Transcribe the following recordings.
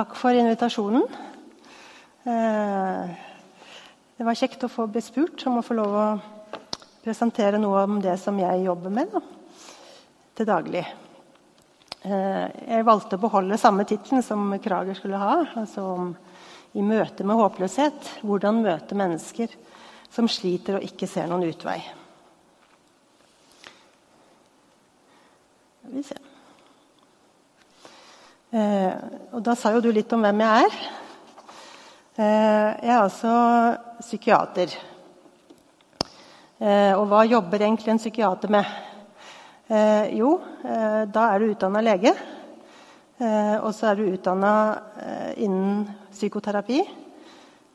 takk for invitasjonen. Eh, det var kjekt å få bli spurt om å få lov å presentere noe om det som jeg jobber med da, til daglig. Eh, jeg valgte å beholde samme tittel som Krager skulle ha. altså om I møte med håpløshet. Hvordan møte mennesker som sliter og ikke ser noen utvei. Skal vi se. Eh, og da sa jo du litt om hvem jeg er. Eh, jeg er altså psykiater. Eh, og hva jobber egentlig en psykiater med? Eh, jo, eh, da er du utdanna lege. Eh, og så er du utdanna innen psykoterapi.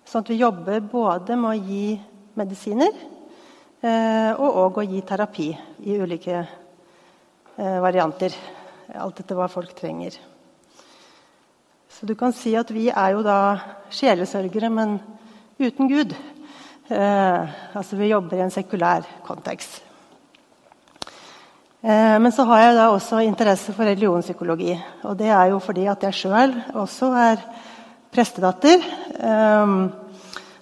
Sånn at vi jobber både med å gi medisiner og òg å gi terapi i ulike varianter. Alt etter hva folk trenger. Så du kan si at vi er jo da sjelesørgere, men uten Gud. Eh, altså vi jobber i en sekulær kontekst. Eh, men så har jeg da også interesse for religionspsykologi. Og det er jo fordi at jeg sjøl også er prestedatter. Eh,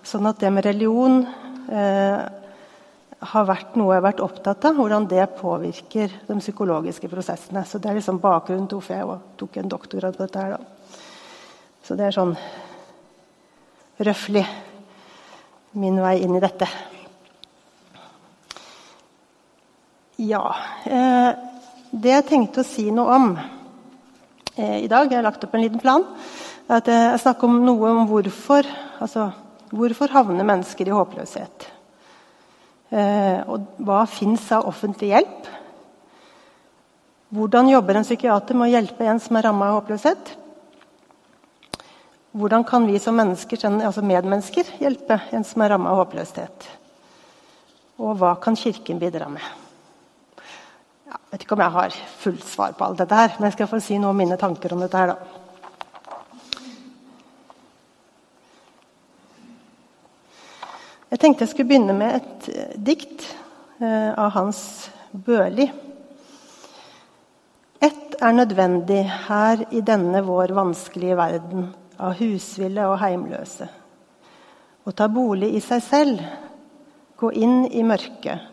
sånn at det med religion eh, har vært noe jeg har vært opptatt av. Hvordan det påvirker de psykologiske prosessene. Så det er liksom bakgrunnen til hvorfor jeg tok en doktorgrad på dette. her da. Så det er sånn røftlig min vei inn i dette. Ja eh, Det jeg tenkte å si noe om eh, i dag Jeg har lagt opp en liten plan. at eh, Jeg snakker om noe om hvorfor altså, hvorfor havner mennesker i håpløshet. Eh, og hva fins av offentlig hjelp? Hvordan jobber en psykiater med å hjelpe en som er ramma av håpløshet? Hvordan kan vi som altså medmennesker hjelpe en som er ramma av håpløshet? Og hva kan Kirken bidra med? Jeg vet ikke om jeg har fullt svar på alt dette, her, men jeg skal få si noe om mine tanker om dette. her da. Jeg tenkte jeg skulle begynne med et eh, dikt eh, av Hans Børli. Ett er nødvendig her i denne vår vanskelige verden av husville og heimløse. Å ta bolig i seg selv, gå inn i mørket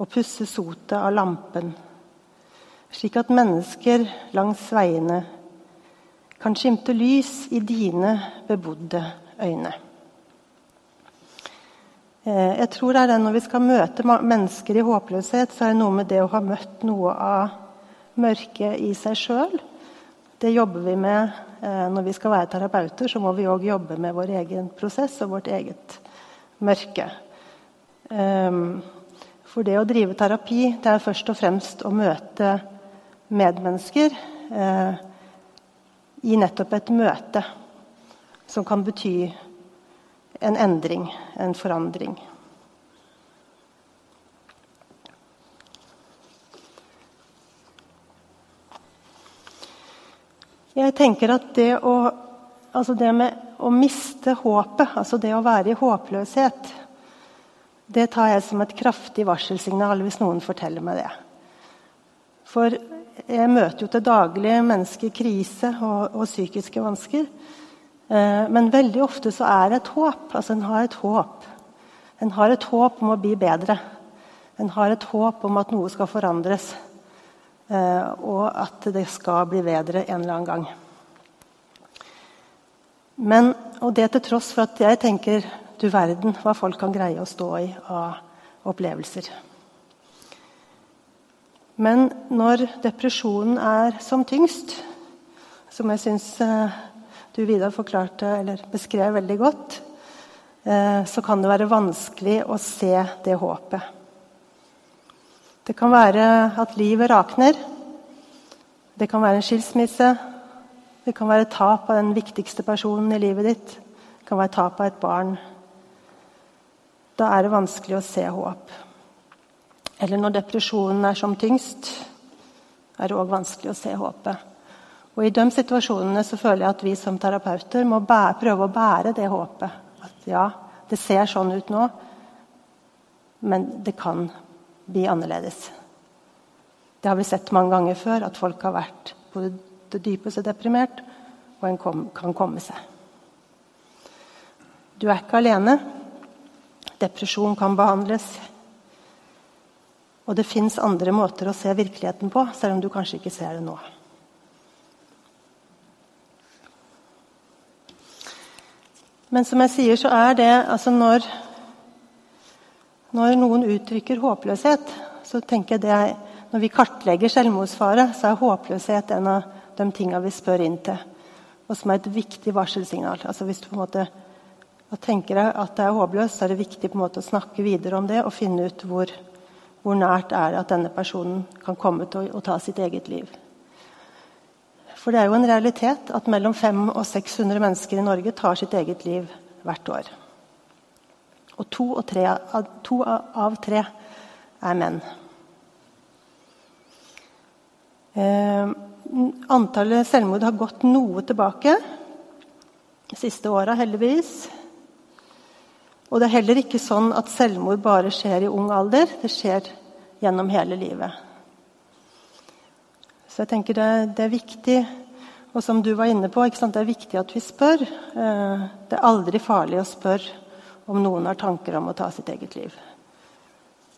og pusse sotet av lampen, slik at mennesker langs veiene kan skimte lys i dine bebodde øyne. Eh, jeg tror det er det Når vi skal møte mennesker i håpløshet, så er det noe med det å ha møtt noe av mørket i seg sjøl. Det jobber vi med når vi skal være terapeuter, så må vi òg jobbe med vår egen prosess og vårt eget mørke. Ehm, for det å drive terapi det er først og fremst å møte medmennesker eh, i nettopp et møte som kan bety en endring, en forandring. Jeg tenker at det å, altså det med å miste håpet, altså det å være i håpløshet, det tar jeg som et kraftig varselsignal hvis noen forteller meg det. For jeg møter jo til daglig mennesker i krise og, og, psykiske vansker. Eh, men veldig ofte så er det et håp. Altså en har et håp. En har et håp om å bli bedre. En har et håp om at noe skal forandres. Eh, og at det skal bli bedre en eller annen gang. Men, og det til tross for at jeg tenker du verden hva folk kan greie å stå i av opplevelser. Men når depresjonen er som tyngst, som jeg syns eh, du Vidar forklarte eller beskrev veldig godt, eh, så kan det være vanskelig å se det håpet. Det kan være at livet rakner. Det kan være en skilsmisse. Det kan være tap av den viktigste personen i livet ditt. Det kan være tap av et barn. Da er det vanskelig å se håp. Eller når depresjonen er som tyngst, er det òg vanskelig å se håpet. Og I de situasjonene så føler jeg at vi som terapeuter må bære, prøve å bære det håpet. At ja, det ser sånn ut nå, men det kan bli annerledes. Det har vi sett mange ganger før, at folk har vært på det dypeste deprimert og en kom, kan komme seg. Du er ikke alene. Depresjon kan behandles. Og det fins andre måter å se virkeligheten på, selv om du kanskje ikke ser det nå. Men som jeg sier, så er det altså når, når noen uttrykker håpløshet, så tenker jeg det er, Når vi kartlegger selvmordsfare, så er håpløshet en av de tingene vi spør inn til. Og som er et viktig varselsignal. Altså hvis du på en måte tenker deg at det er håpløst, så er det viktig på en måte å snakke videre om det og finne ut hvor, hvor nært er det at denne personen kan komme til å, å ta sitt eget liv. For det er jo en realitet at mellom 500 og 600 mennesker i Norge tar sitt eget liv hvert år. Og to, og tre, to av tre er menn. Eh, antallet selvmord har gått noe tilbake de siste åra, heldigvis. Og det er heller ikke sånn at selvmord bare skjer i ung alder. Det skjer gjennom hele livet. Så jeg tenker det, det er viktig, og som du var inne på, det er viktig at vi spør. Eh, det er aldri farlig å spørre om noen har tanker om å ta sitt eget liv.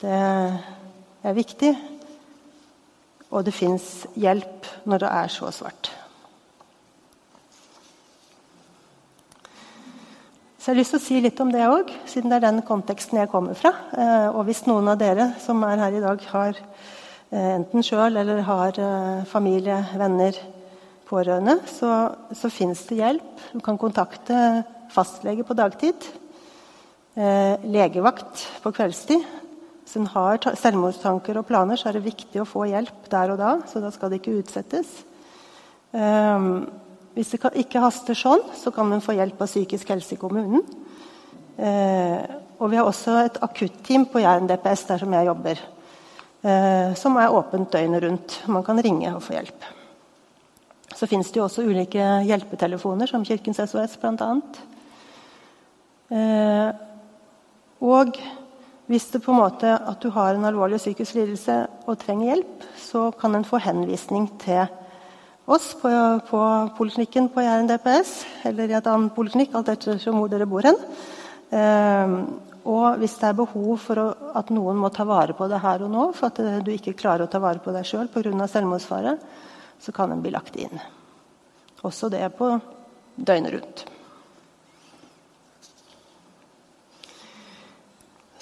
Det er viktig, og det fins hjelp når det er så svart. Så jeg har lyst til å si litt om det òg, siden det er den konteksten jeg kommer fra. Eh, og hvis noen av dere som er her i dag, har Eh, enten sjøl eller har eh, familie, venner, pårørende, så, så fins det hjelp. Du kan kontakte fastlege på dagtid. Eh, legevakt på kveldstid. Hvis en har selvmordstanker og planer, så er det viktig å få hjelp der og da. Så da skal det ikke utsettes. Eh, hvis det ikke haster sånn, så kan en få hjelp av psykisk helse i kommunen. Eh, og vi har også et akutteam på Jæren DPS der som jeg jobber eh, som er åpent døgnet rundt. Man kan ringe og få hjelp. Så fins det jo også ulike hjelpetelefoner, som Kirkens SOS bl.a. Og hvis det på en måte at du har en alvorlig psykisk lidelse og trenger hjelp, så kan en få henvisning til oss på, på poliklinikken på Jæren DPS, eller i et annet poliklinikk, alt etter hvor dere bor hen. Eh, og hvis det er behov for å, at noen må ta vare på det her og nå, for at du ikke klarer å ta vare på deg sjøl pga. selvmordsfare, så kan den bli lagt inn. Også det på døgnet rundt.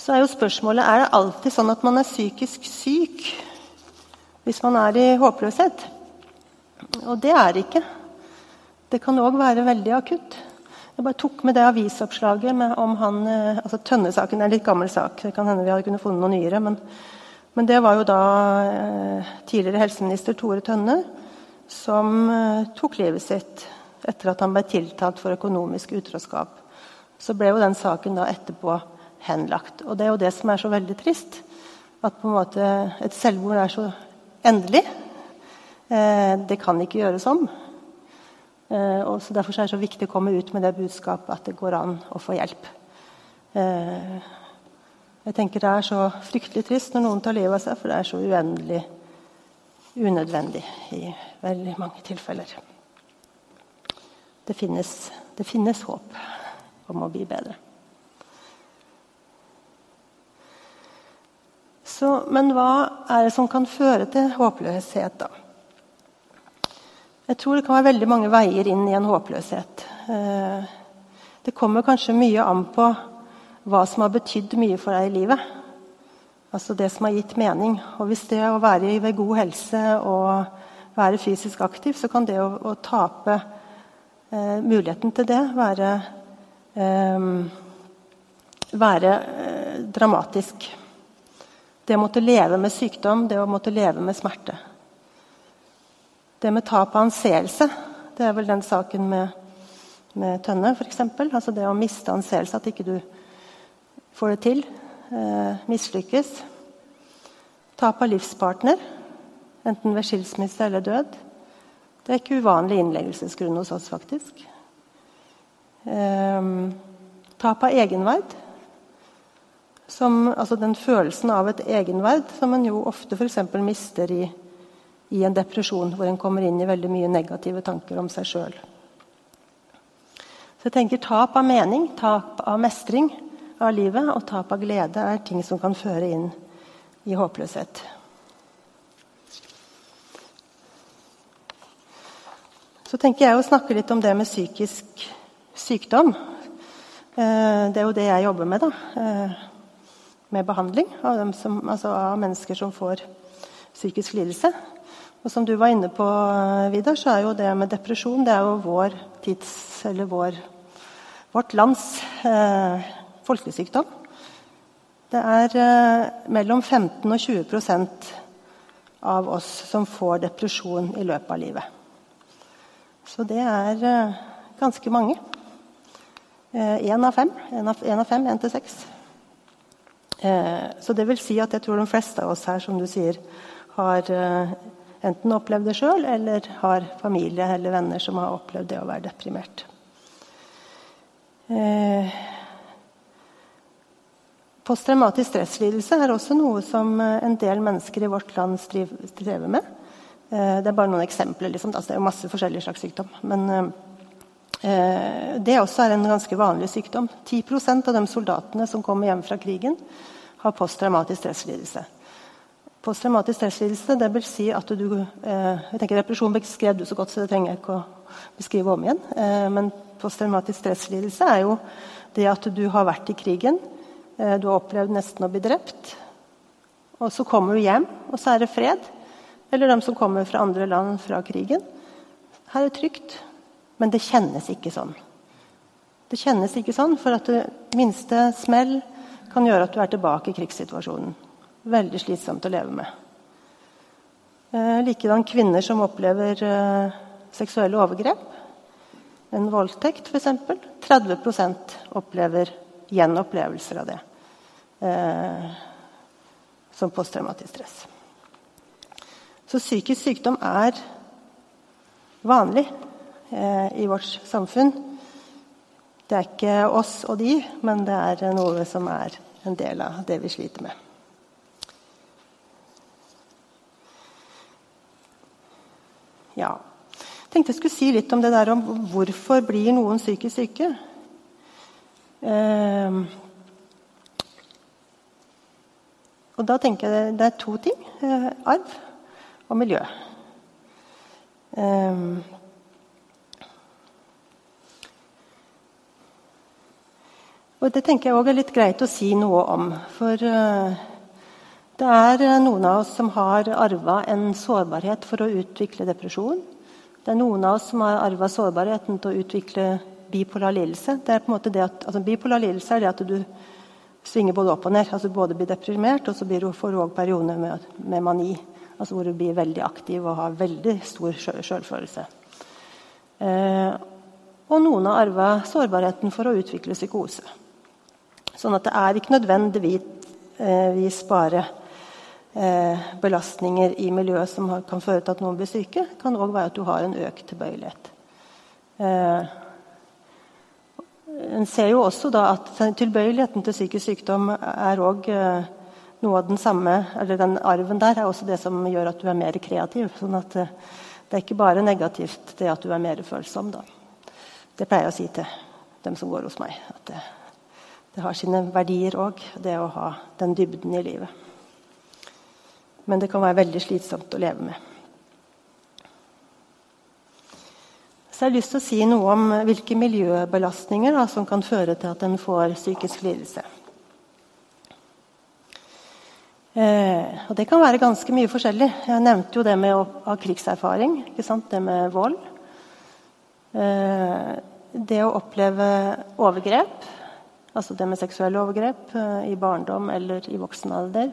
Så er jo spørsmålet er det alltid sånn at man er psykisk syk hvis man er i håpløshet. Og det er det ikke. Det kan òg være veldig akutt. Jeg bare tok med det avisoppslaget med om han eh, altså Tønne-saken er en litt gammel sak. Det kan hende vi hadde kunnet funnet noe nyere. Men, men, det var jo da eh, tidligere helseminister Tore Tønne som eh, tok livet sitt etter at han ble tiltalt for økonomisk utroskap. Så ble jo den saken da etterpå henlagt. Og det er jo det som er så veldig trist. At på en måte et selvmord er så endelig. Eh, det kan ikke gjøres om. Eh, og så Derfor er det så viktig å komme ut med det budskapet at det går an å få hjelp. Eh, jeg tenker Det er så fryktelig trist når noen tar livet av seg, for det er så uendelig unødvendig i veldig mange tilfeller. Det finnes, det finnes håp om å bli bedre. Så, men hva er det som kan føre til håpløshet, da? Jeg tror det kan være veldig mange veier inn i en håpløshet. Eh, det kommer kanskje mye an på hva som har betydd mye for deg i livet. Altså det som har gitt mening. Og hvis det å være ved god helse og være fysisk aktiv, så kan det å, å tape eh, muligheten til det være, eh, være eh, dramatisk. Det å måtte leve med sykdom, det å måtte leve med smerte. Det med tap av anseelse, det er vel den saken med, med Tønne, f.eks. Altså det å miste anseelse, at ikke du får det til. Eh, mislykkes. Tap av livspartner, enten ved skilsmisse eller død. Det er ikke uvanlig innleggelsesgrunn hos oss, faktisk. Eh, tap av egenverd. Som, altså den følelsen av et egenverd som en jo ofte f.eks. mister i i en depresjon hvor en kommer inn i veldig mye negative tanker om seg sjøl. Så jeg tenker Tap av mening, tap av mestring av livet og tap av glede er ting som kan føre inn i håpløshet. Så tenker jeg å snakke litt om det med psykisk sykdom. Eh, det er jo det jeg jobber med. da, eh, Med behandling av, som, altså av mennesker som får psykisk lidelse. Og som du var inne på, Vidar, så er jo det med depresjon det er jo vår tids, eller vår, vårt lands eh, folkesykdom. Det er eh, mellom 15 og 20% av oss som får depresjon i løpet av livet. Så det er eh, ganske mange. Én eh, av fem. Én av, fem, én til seks. Så det vil si at jeg tror de fleste av oss her, som du sier, har enten opplevd det sjøl, eller har familie eller venner som har opplevd det å være deprimert. Posttraumatisk stresslidelse er også noe som en del mennesker i vårt land strever med. Det er bare noen eksempler. Liksom. Altså, det er masse forskjellige slags sykdom. Men Eh, det også er en ganske vanlig sykdom. 10% av de soldatene som kommer hjem fra krigen, har posttraumatisk stresslidelse. Posttraumatisk stresslidelse det vil si at du eh, jeg tenker Depresjon beskrev du så godt, så det trenger jeg ikke å beskrive om igjen. Eh, men posttraumatisk stresslidelse er jo det at du har vært i krigen. Du har opplevd nesten å bli drept. Og så kommer du hjem, og så er det fred. Eller de som kommer fra andre land fra krigen. Her er det trygt. Men det kjennes ikke sånn. Det kjennes ikke sånn, for at det minste smell kan gjøre at du er tilbake i krigssituasjonen. Veldig slitsomt å leve med. Eh, Likedan kvinner som opplever eh, seksuelle overgrep. En voldtekt, f.eks. 30% opplever gjenopplevelser av det eh, som posttraumatisk stress. Så psykisk sykdom er vanlig i vårt samfunn. Det er ikke oss og de, men det er noe som er en del av det vi sliter med. Ja. Jeg tenkte jeg skulle si litt om det der om hvorfor blir noen psykisk syke. Eh, og da tenker jeg det er to ting. Eh, arv og miljø. Eh, Og Det tenker jeg også er litt greit å si noe om. For uh, det er eh, noen av oss som har arva en sårbarhet for å utvikle depresjon. Det er noen av oss som har arva sårbarheten til å utvikle bipolar lidelse. Det er på en måte det at, altså bipolar lidelse er det at du svinger både opp og ned. altså Både blir deprimert, og så blir du, du òg perioder med, med, mani. altså Hvor du blir veldig aktiv og har veldig stor sjølfølelse. Eh, og noen har arva sårbarheten for å utvikle psykose. Sånn at det er ikke nødvendigvis bare eh, belastninger i miljøet som kan føre til at noen blir syke. Det kan òg være at du har en økt tilbøyelighet. Eh, en ser jo også da at tilbøyeligheten til psykisk sykdom er òg eh, noe av den samme eller den arven der er også det som gjør at du er mer kreativ. sånn at det er ikke bare negativt det at du er mer følsom. da. Det pleier jeg å si til dem som går hos meg. at det, det har sine verdier òg, det å ha den dybden i livet. Men det kan være veldig slitsomt å leve med. Så jeg har lyst til å si noe om hvilke miljøbelastninger da, som kan føre til at en får psykisk lidelse. Eh, og Det kan være ganske mye forskjellig. Jeg nevnte jo det med å ha krigserfaring. Det med vold. Eh, det å oppleve overgrep. Altså det med seksuelle overgrep eh, i barndom eller i voksen alder.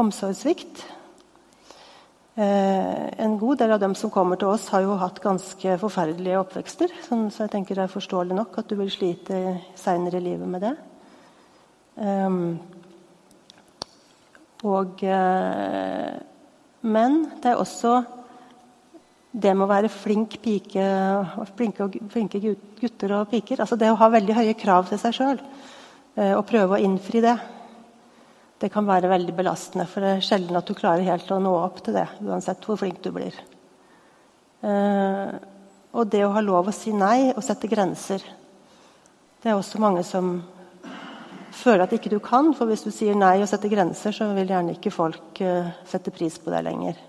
Omsorgssvikt. Eh, en god del av dem som kommer til oss, har jo hatt ganske forferdelige oppvekster. Sånn, så jeg tenker det er forståelig nok at du vil slite seinere i livet med det. Um, og, men det er også det med å være flink pike, flinke, flinke, gutter og piker altså Det å ha veldig høye krav til seg sjøl eh, og prøve å innfri det, det kan være veldig belastende. For det er sjelden at du klarer helt å nå opp til det, uansett hvor flink du blir. Eh, Og det å ha lov å si nei og sette grenser. Det er også mange som føler at ikke du kan, for hvis du sier nei og setter grenser, så vil gjerne ikke folk uh, sette pris på det lenger.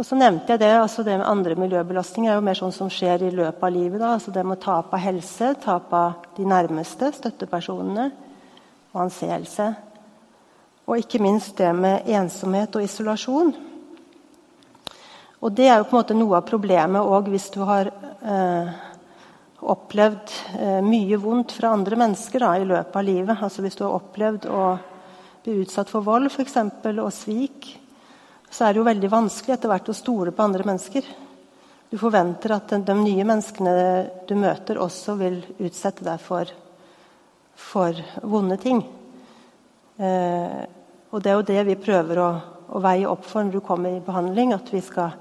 Og så nevnte jeg Det altså det med andre miljøbelastninger er jo mer sånn som skjer i løpet av livet. Da. altså Det med tap av helse, tap av de nærmeste, støttepersonene, og anseelse. Og ikke minst det med ensomhet og isolasjon. Og det er jo på en måte noe av problemet òg hvis du har eh, opplevd eh, mye vondt fra andre mennesker da, i løpet av livet. Altså Hvis du har opplevd å bli utsatt for vold eksempel, og svik, så er det jo veldig vanskelig etter hvert å stole på andre mennesker. Du forventer at de, nye menneskene du møter, også vil utsette deg for, for vonde ting. Eh, og det er jo det vi prøver å, å, veie opp for når du kommer i behandling. At vi skal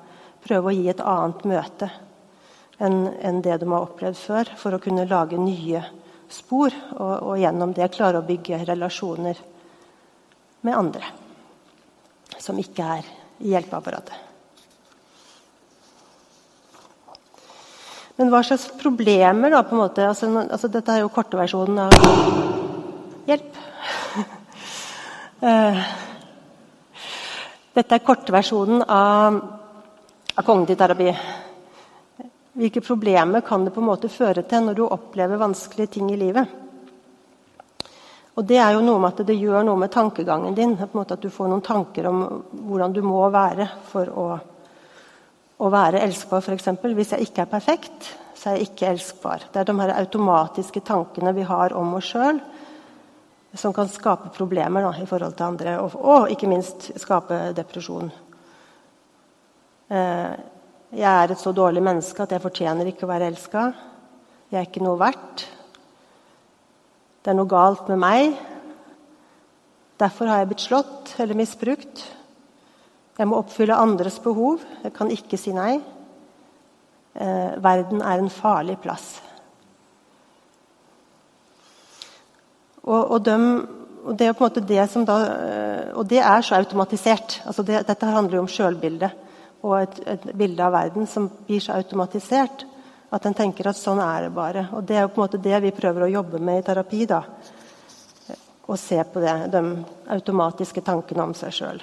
prøve å gi et annet møte enn en det de har opplevd før. For å kunne lage nye spor, og, og gjennom det klare å bygge relasjoner med andre. Som ikke er i hjelpeapparatet. Men hva slags problemer, da, på en måte? Altså, altså, dette er jo korteversjonen av hjelp. Eh, dette er kortversjonen av, av kognitiv terapi. Hvilke problemer kan det på en måte føre til når du opplever vanskelige ting i livet? Og Det er jo noe med at det gjør noe med tankegangen din. At du får noen tanker om hvordan du må være for å, å være elskbar, f.eks. Hvis jeg ikke er perfekt, så er jeg ikke elskbar. Det er de her automatiske tankene vi har om oss sjøl, som kan skape problemer da, i forhold til andre. Og, og ikke minst skape depresjon. Eh, jeg er et så dårlig menneske at jeg fortjener ikke å være elska. Jeg er ikke noe verdt. Det er noe galt med meg. Derfor har jeg blitt slått eller misbrukt. Jeg må oppfylle andres behov. Jeg kan ikke si nei. Eh, verden er en farlig plass. Og, og, de, og, det er det da eh, Og det er så automatisert. Altså det, dette handler jo om sjølbildet og et, et, bilde av verden som blir så automatisert at en tenker at sånn er det bare. Og Det er jo på en måte det vi prøver å jobbe med i terapi. da. Å se på det, de automatiske tankene om seg sjøl.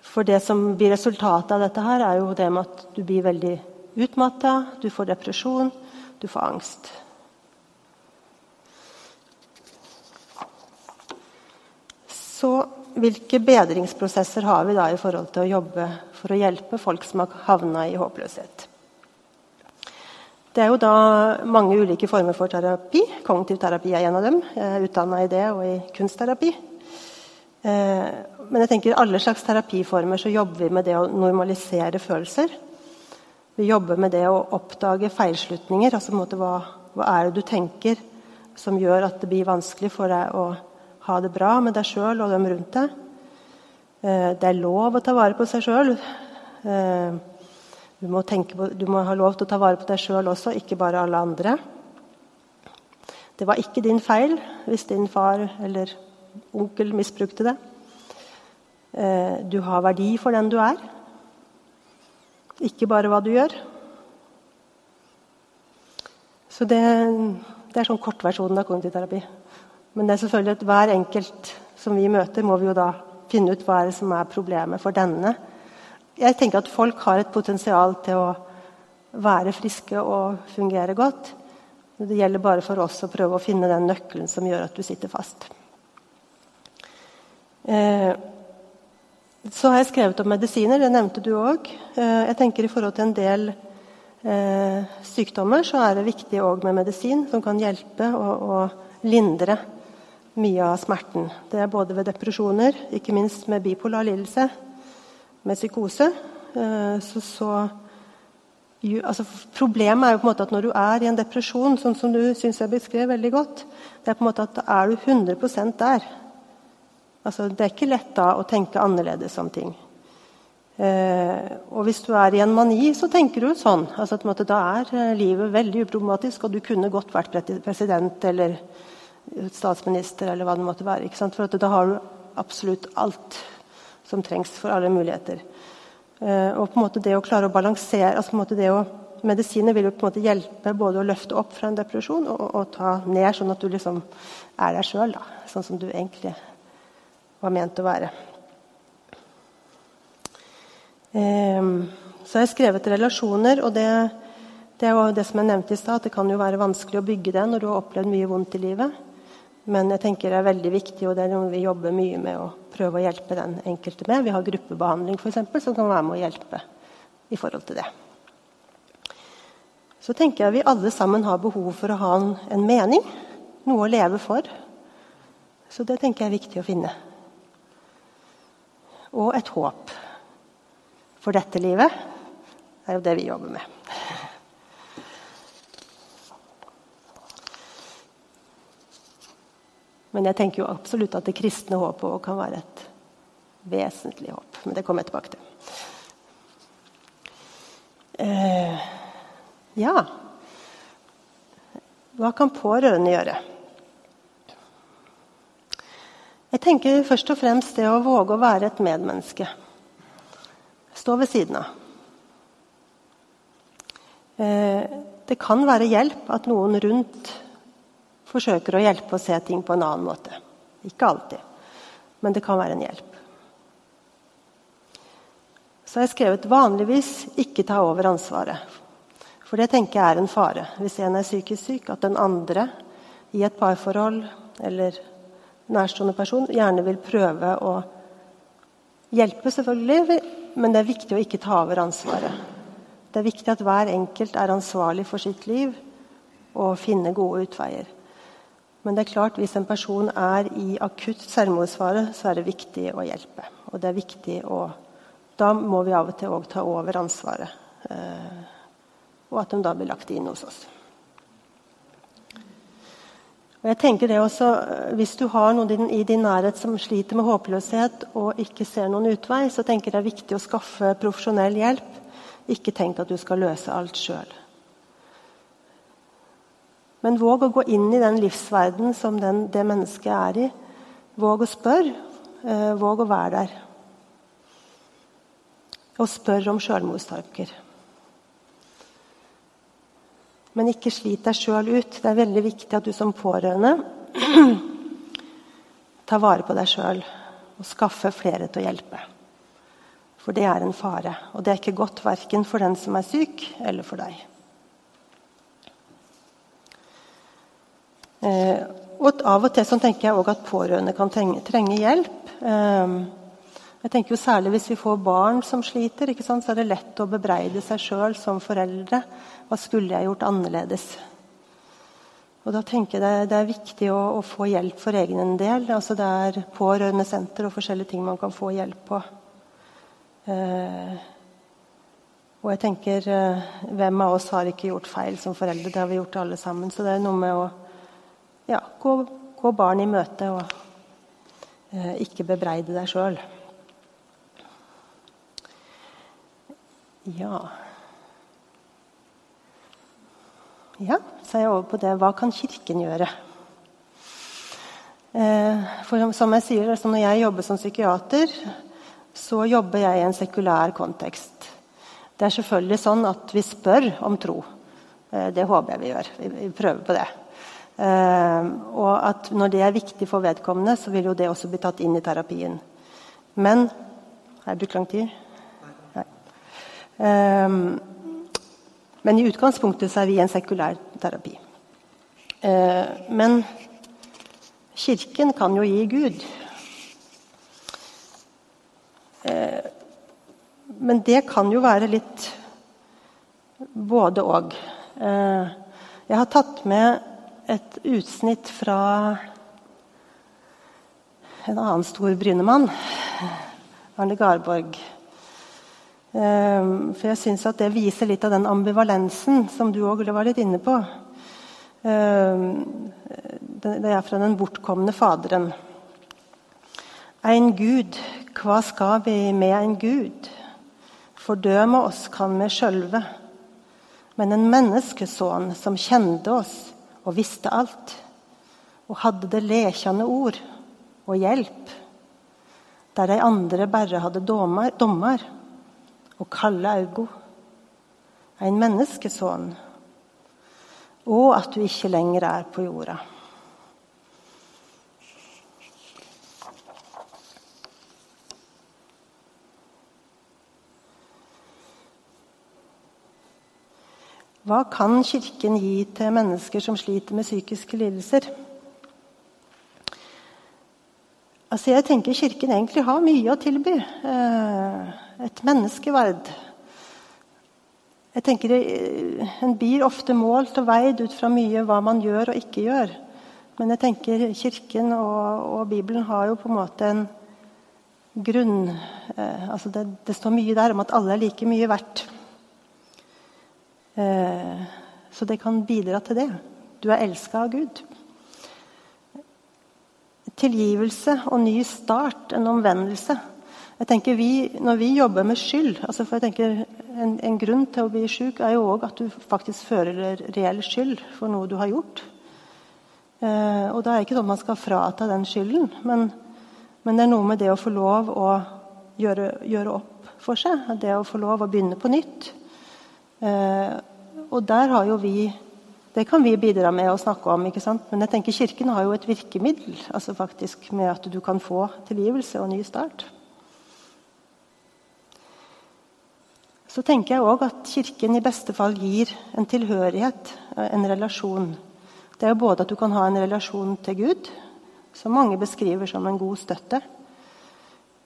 For det som blir resultatet av dette, her er jo det med at du blir veldig utmatta, du får depresjon, du får angst. Så hvilke bedringsprosesser har vi da i forhold til å jobbe for å hjelpe folk som har havna i håpløshet? Det er jo da mange ulike former for terapi. Kognitiv terapi er en av dem. Jeg er utdanna i det og i kunstterapi. Eh, men jeg tenker alle slags terapiformer så jobber vi med det å normalisere følelser. Vi jobber med det å oppdage feilslutninger. altså hva, hva er det du tenker som gjør at det blir vanskelig for deg å ha det bra med deg sjøl og dem rundt deg. Eh, det er lov å ta vare på seg sjøl. Eh, du, du, må ha lov til å ta vare på deg sjøl også, ikke bare alle andre. Det var ikke din feil hvis din far eller onkel misbrukte det. Eh, du har verdi for den du er, ikke bare hva du gjør. Så det, det er sånn kortversjonen av kognitiv terapi. Men det er selvfølgelig at hver enkelt som vi møter, må vi jo da finne ut hva er det som er problemet for denne. Jeg tenker at folk har et potensial til å være friske og fungere godt. Det gjelder bare for oss å prøve å finne den nøkkelen som gjør at du sitter fast. Eh, så har jeg skrevet om medisiner. Det nevnte du òg. Eh, jeg tenker I forhold til en del eh, sykdommer så er det viktig med medisin som kan hjelpe og, og lindre mye av smerten. Det er både ved depresjoner, ikke minst med bipolar lidelse, med psykose. Eh, så, så altså, problemet er jo på en måte at når du er i en depresjon, sånn som du syns jeg beskrev veldig godt, det er på en måte at da er du 100% der. Altså, det er ikke lett da å tenke annerledes om ting. Eh, og hvis du er i en mani, så tenker du sånn. Altså, at, måte, da er eh, livet veldig uproblematisk, og du kunne godt vært president eller statsminister eller hva det måtte være. For da har du absolutt alt som trengs for alle muligheter. Eh, og på en måte det å klare å balansere altså på en måte det å, Medisiner vil jo på en måte hjelpe både å løfte opp fra en depresjon og, og ta ned, sånn at du liksom er deg sjøl, sånn som du egentlig var ment å være. Så har jeg skrevet relasjoner, og det, det er jo det som jeg nevnte i stad, det kan jo være vanskelig å bygge det når du har opplevd mye vondt i livet. Men jeg tenker det er veldig viktig, og det er noe vi jobber mye med å prøve å hjelpe den enkelte med. Vi har gruppebehandling for eksempel, som kan være med å hjelpe i forhold til det. Så tenker jeg vi alle sammen har behov for å ha en, en mening, noe å leve for. Så det tenker jeg er viktig å finne. Og et håp for dette livet. Er jo det vi jobber med. Men jeg tenker jo absolutt at det kristne håpet kan være et vesentlig håp. Men det kommer jeg tilbake til. Eh, ja Hva kan pårørende gjøre? Jeg tenker først og fremst det å våge å være et medmenneske. Stå ved siden av. Eh, det kan være hjelp at noen rundt forsøker å hjelpe å se ting på en annen måte. Ikke alltid, men det kan være en hjelp. Så har jeg skrevet 'vanligvis ikke ta over ansvaret'. For det tenker jeg er en fare. Hvis en er psykisk syk, at den andre i et parforhold eller nærstående person gjerne vil prøve å hjelpe, selvfølgelig, men det er viktig å ikke ta over ansvaret. Det er viktig at hver enkelt er ansvarlig for sitt liv og finne gode utveier. Men det er klart, hvis en person er i akutt selvmordsfare, så er det viktig å hjelpe. Og det er viktig å Da må vi av og til òg ta over ansvaret. Eh, og at de da blir lagt inn hos oss. Og jeg tenker det også, eh, Hvis du har noen i din nærhet som sliter med håpløshet og ikke ser noen utvei, så tenker jeg det er viktig å skaffe profesjonell hjelp. Ikke tenk at du skal løse alt sjøl. Men våg å gå inn i den livsverden som den, det mennesket er i. Våg å spørre. Eh, våg å være der. Og spør om sjølmordstanker. Men ikke slit deg sjøl ut. Det er veldig viktig at du som pårørende tar vare på deg sjøl og skaffer flere til å hjelpe. For det er en fare. Og det er ikke godt verken for den som er syk, eller for deg. Og Av og til sånn tenker jeg også at pårørende kan trenge, trenge hjelp. Eh, jeg tenker jo Særlig hvis vi får barn som sliter, så er det lett å bebreide seg sjøl som foreldre. Hva skulle jeg gjort annerledes? Og da tenker jeg Det, er viktig å, å, få hjelp for egen del. Altså Det er pårørendesenter og forskjellige ting man kan få hjelp på. Eh, og jeg tenker eh, Hvem av oss har ikke gjort feil som foreldre? Det har vi gjort alle sammen. Så det er noe med å ja, gå, gå, barn i møte og eh, ikke bebreide deg sjøl. Ja Ja, så er jeg over på det Hva kan Kirken gjøre? Eh, for som jeg sier, altså Når jeg jobber som psykiater, så jobber jeg i en sekulær kontekst. Det er selvfølgelig sånn at vi spør om tro. Eh, det håper jeg vi gjør. Vi prøver på det. Uh, og at når det er viktig for vedkommende, så vil jo det også bli tatt inn i terapien. Men Har jeg brukt lang tid? Nei. Uh, men i utgangspunktet så er vi en sekulær terapi. Uh, men Kirken kan jo gi Gud. men det kan jo være litt både og. jeg har tatt med et utsnitt fra en annen stor Brynemann, Arne Garborg. Ehm, for jeg syns at det viser litt av den ambivalensen som du òg var litt inne på. Ehm, det er fra den bortkomne Faderen. Ein Gud, hva skal vi med en Gud? Fordøme oss kan vi sjølve. Men en menneskesønn som kjente oss, og visste alt, og hadde det lekende ord og hjelp. der de andre bare hadde dommer, og kalde augo, en menneskesønn, og at du ikke lenger er på jorda. Hva kan Kirken gi til mennesker som sliter med psykiske lidelser? Altså jeg tenker Kirken egentlig har mye å tilby. Eh, et menneskeverd. Jeg tenker eh, En blir ofte målt og veid ut fra mye hva man gjør og ikke gjør. Men jeg tenker Kirken og, og Bibelen har jo på en måte en grunn eh, altså det, det, står mye der om at alle er like mye verdt. Eh, så det kan bidra til det. Du er elska av Gud. Tilgivelse og ny start, en omvendelse. Jeg tenker vi, Når vi jobber med skyld altså for jeg tenker en, en grunn til å bli syk er jo òg at du faktisk føler reell skyld for noe du har gjort. Eh, og da er det ikke sånn man skal frata den skylden, men, men, det er noe med det å få lov å gjøre, gjøre opp for seg. Det å få lov å begynne på nytt. Eh, og der har jo vi Det kan vi bidra med å snakke om. ikke sant? Men jeg tenker Kirken har jo et virkemiddel altså faktisk med at du kan få tilgivelse og ny start. Så tenker jeg òg at Kirken i beste fall gir en tilhørighet, en relasjon. Det er jo både at du kan ha en relasjon til Gud, som mange beskriver som en god støtte.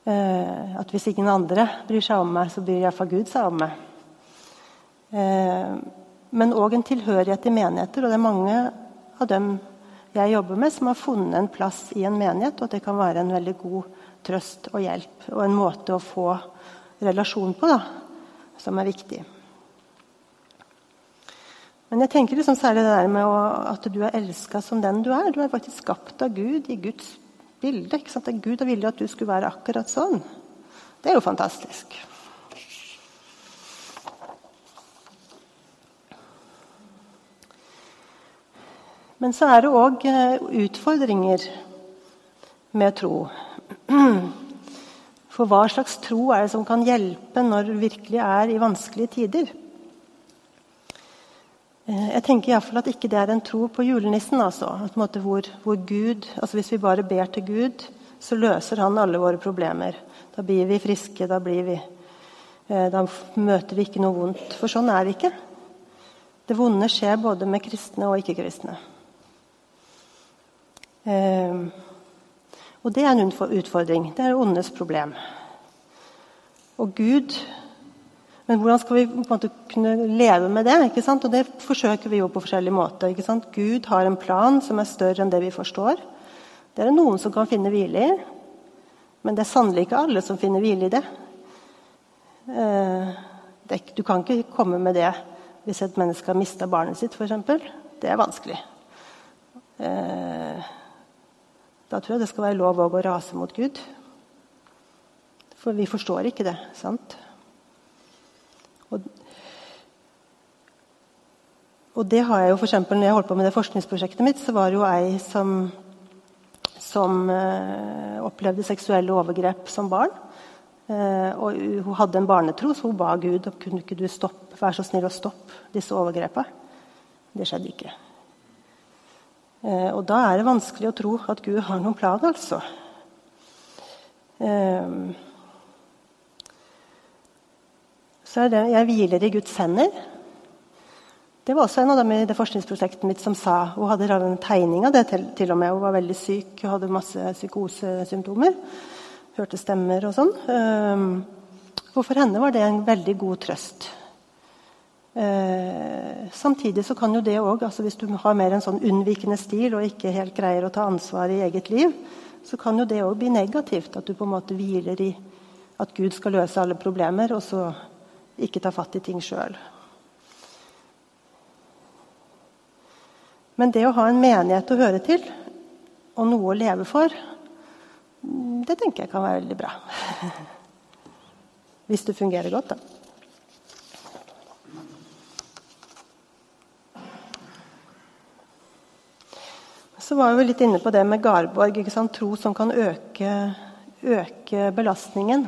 Eh, at hvis ingen andre bryr seg om meg, så bryr iallfall Gud seg om meg. Eh, men òg en tilhørighet i menigheter. Og det er mange av dem jeg jobber med, som har funnet en plass i en menighet, og at det kan være en veldig god trøst og hjelp. Og en måte å få relasjon på da, som er viktig. Men jeg tenker liksom særlig det der med å, at du er elska som den du er. Du er faktisk skapt av Gud i Guds bilde. ikke sant? Gud har villet at du skulle være akkurat sånn. Det er jo fantastisk. Men så er det òg eh, utfordringer med tro. For hva slags tro er det som kan hjelpe når det virkelig er i vanskelige tider? Eh, jeg tenker i fall at ikke det er en tro på julenissen. Altså. Hvor, hvor Gud, altså hvis vi bare ber til Gud, så løser han alle våre problemer. Da blir vi friske, da, vi, eh, da møter vi ikke noe vondt. For sånn er det ikke. Det vonde skjer både med kristne og ikke-kristne. Ehm, og det er en utfordring. Det er åndenes problem. Og Gud Men hvordan skal vi på en måte kunne leve med det? ikke sant? Og det forsøker vi jo på forskjellige måter. ikke sant? Gud har en plan som er større enn det vi forstår. Det er det noen som kan finne hvile i, men det er sannelig ikke alle som finner hvile i det. Det. Du kan ikke komme med det hvis et menneske har mista barnet sitt, f.eks. Det er vanskelig. Da tror jeg det skal være lov å rase mot Gud. For vi forstår ikke det. sant? Og, og det har jeg jo eksempel, når jeg holdt på med det forskningsprosjektet mitt, så var det jo ei som, som eh, opplevde seksuelle overgrep som barn. Eh, og hun hadde en barnetro, så hun ba Gud om kunne ikke du stoppe, være så snill å stoppe disse overgrepene. Det skjedde ikke. Eh, og da er det vanskelig å tro at Gud har noen plan, altså. Eh, så er det 'Jeg hviler i Guds hender'. Det var også en av dem i det forskningsprosjektet mitt som sa Hun hadde en tegning av det til, til og med. Hun var veldig syk og hadde masse psykosesymptomer. Hørte stemmer og sånn. Eh, for henne var det en veldig god trøst. Eh, samtidig så kan jo det òg, altså hvis du har mer en sånn unnvikende stil og ikke helt greier å ta ansvar i eget liv, så kan jo det òg bli negativt. At du på en måte hviler i at Gud skal løse alle problemer, og så ikke ta fatt i ting sjøl. Men det å ha en menighet å høre til, og noe å leve for, det tenker jeg kan være veldig bra. Hvis det fungerer godt, da. Så var vi litt inne på det med Garborg. Tro som kan øke øke belastningen.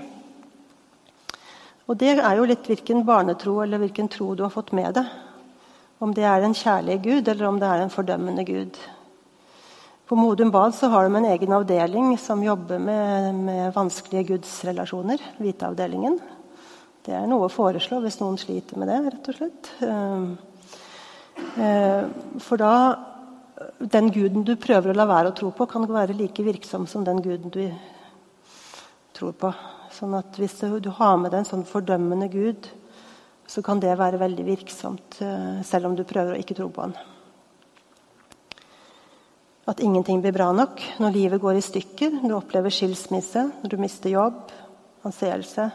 Og det er jo litt hvilken barnetro eller hvilken tro du har fått med deg. Om det er en kjærlig gud, eller om det er en fordømmende gud. På Modum Bad så har de en egen avdeling som jobber med, med vanskelige gudsrelasjoner. Hviteavdelingen. Det er noe å foreslå hvis noen sliter med det, rett og slett. Ehm, eh, for da Den guden du prøver å la være å tro på, kan være like virksom som den guden du tror på. Sånn at Hvis du har med deg en sånn fordømmende gud, så kan det være veldig virksomt, eh, selv om du prøver å ikke tro på han. At ingenting blir bra nok når livet går i stykker, når du opplever skilsmisse, når du mister jobb, anseelse,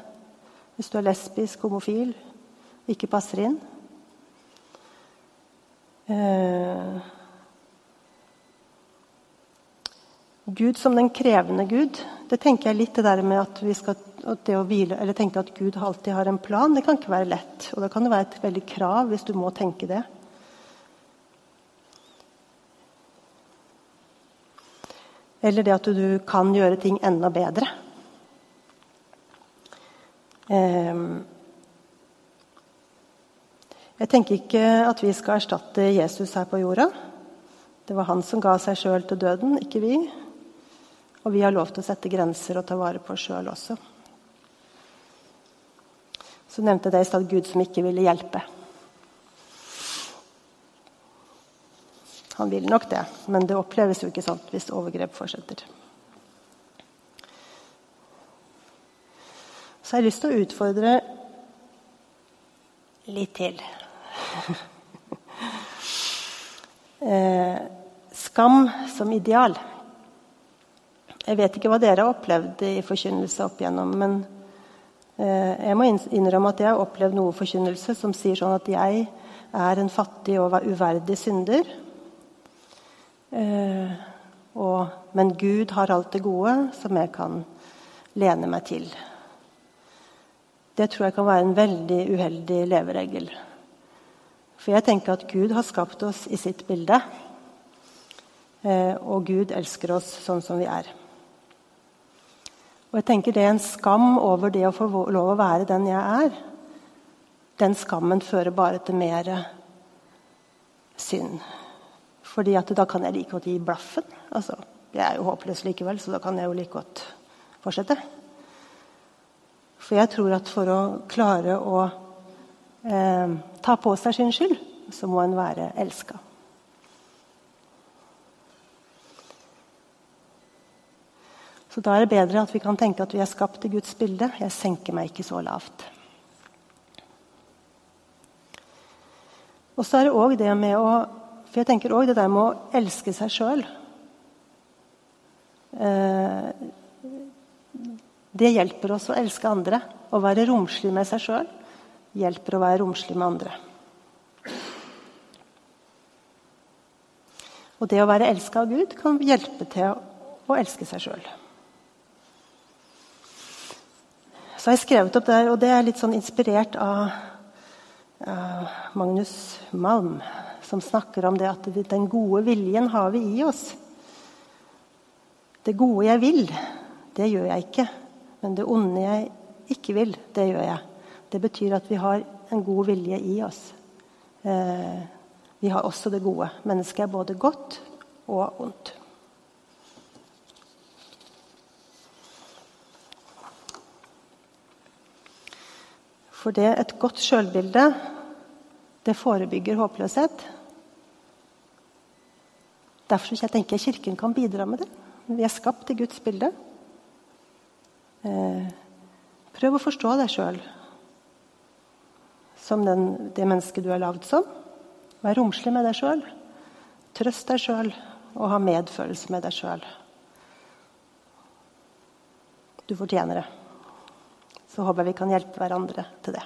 hvis du er lesbisk, homofil, ikke passer inn. Eh, Gud som den krevende Gud. Det tenker jeg litt det der med at vi skal at det å hvile, eller tenke at Gud alltid har en plan. Det kan ikke være lett. Og da kan det være et veldig krav hvis du må tenke det. Eller det at du kan gjøre ting enda bedre. Ehm, jeg tenker ikke at vi skal erstatte Jesus her på jorda. Det var han som ga seg sjøl til døden, ikke vi. Og vi har lov til å sette grenser og ta vare på oss sjøl også. Så nevnte jeg det i stad Gud som ikke ville hjelpe. Han vil nok det, men det oppleves jo ikke sånn hvis overgrep fortsetter. Så jeg har lyst til å utfordre litt til. eh, skam som ideal. Jeg vet ikke hva dere har opplevd i forkynnelse opp igjennom, men eh, jeg må innrømme at jeg har opplevd noe forkynnelse som sier sånn at jeg er en fattig og uverdig synder. Eh, men Gud har alt det gode som jeg kan lene meg til. Det tror jeg kan være en veldig uheldig leveregel. For jeg tenker at Gud har skapt oss i sitt bilde. Eh, og Gud elsker oss sånn som vi er. Og jeg tenker Det er en skam over det å få lov å være den jeg er. Den skammen fører bare til mer synd. Fordi at da kan jeg like godt gi blaffen. Altså, jeg er jo håpløs likevel, så da kan jeg jo like godt fortsette. For jeg tror at for å klare å eh, ta på seg sin skyld, så må en være elska. Så da er det bedre at vi kan tenke at vi er skapt i Guds bilde. Jeg senker meg ikke så lavt. Og så er det òg det med å for jeg tenker òg det der med å elske seg sjøl eh, Det hjelper oss å elske andre. Å være romslig med seg sjøl hjelper å være romslig med andre. Og det å være elska av Gud kan hjelpe til å elske seg sjøl. Så har jeg skrevet opp der, og det er litt sånn inspirert av, uh, Magnus Malm som snakker om det at den gode viljen har vi i oss. Det gode jeg vil, det gjør jeg ikke. Men det onde jeg ikke vil, det gjør jeg. Det betyr at vi har en god vilje i oss. Uh, vi har også det gode. Mennesket er både godt og ondt. For det et godt sjølbilde, det forebygger håpløshet. Derfor jeg tenker jeg Kirken kan bidra med det. Vi er skapt i Guds bilde. Eh, prøv å forstå deg sjøl som den, det mennesket du er lagd som. Vær romslig med deg sjøl. Trøst deg sjøl og ha medfølelse med deg sjøl. Du fortjener det. Så håper jeg vi kan hjelpe hverandre til det.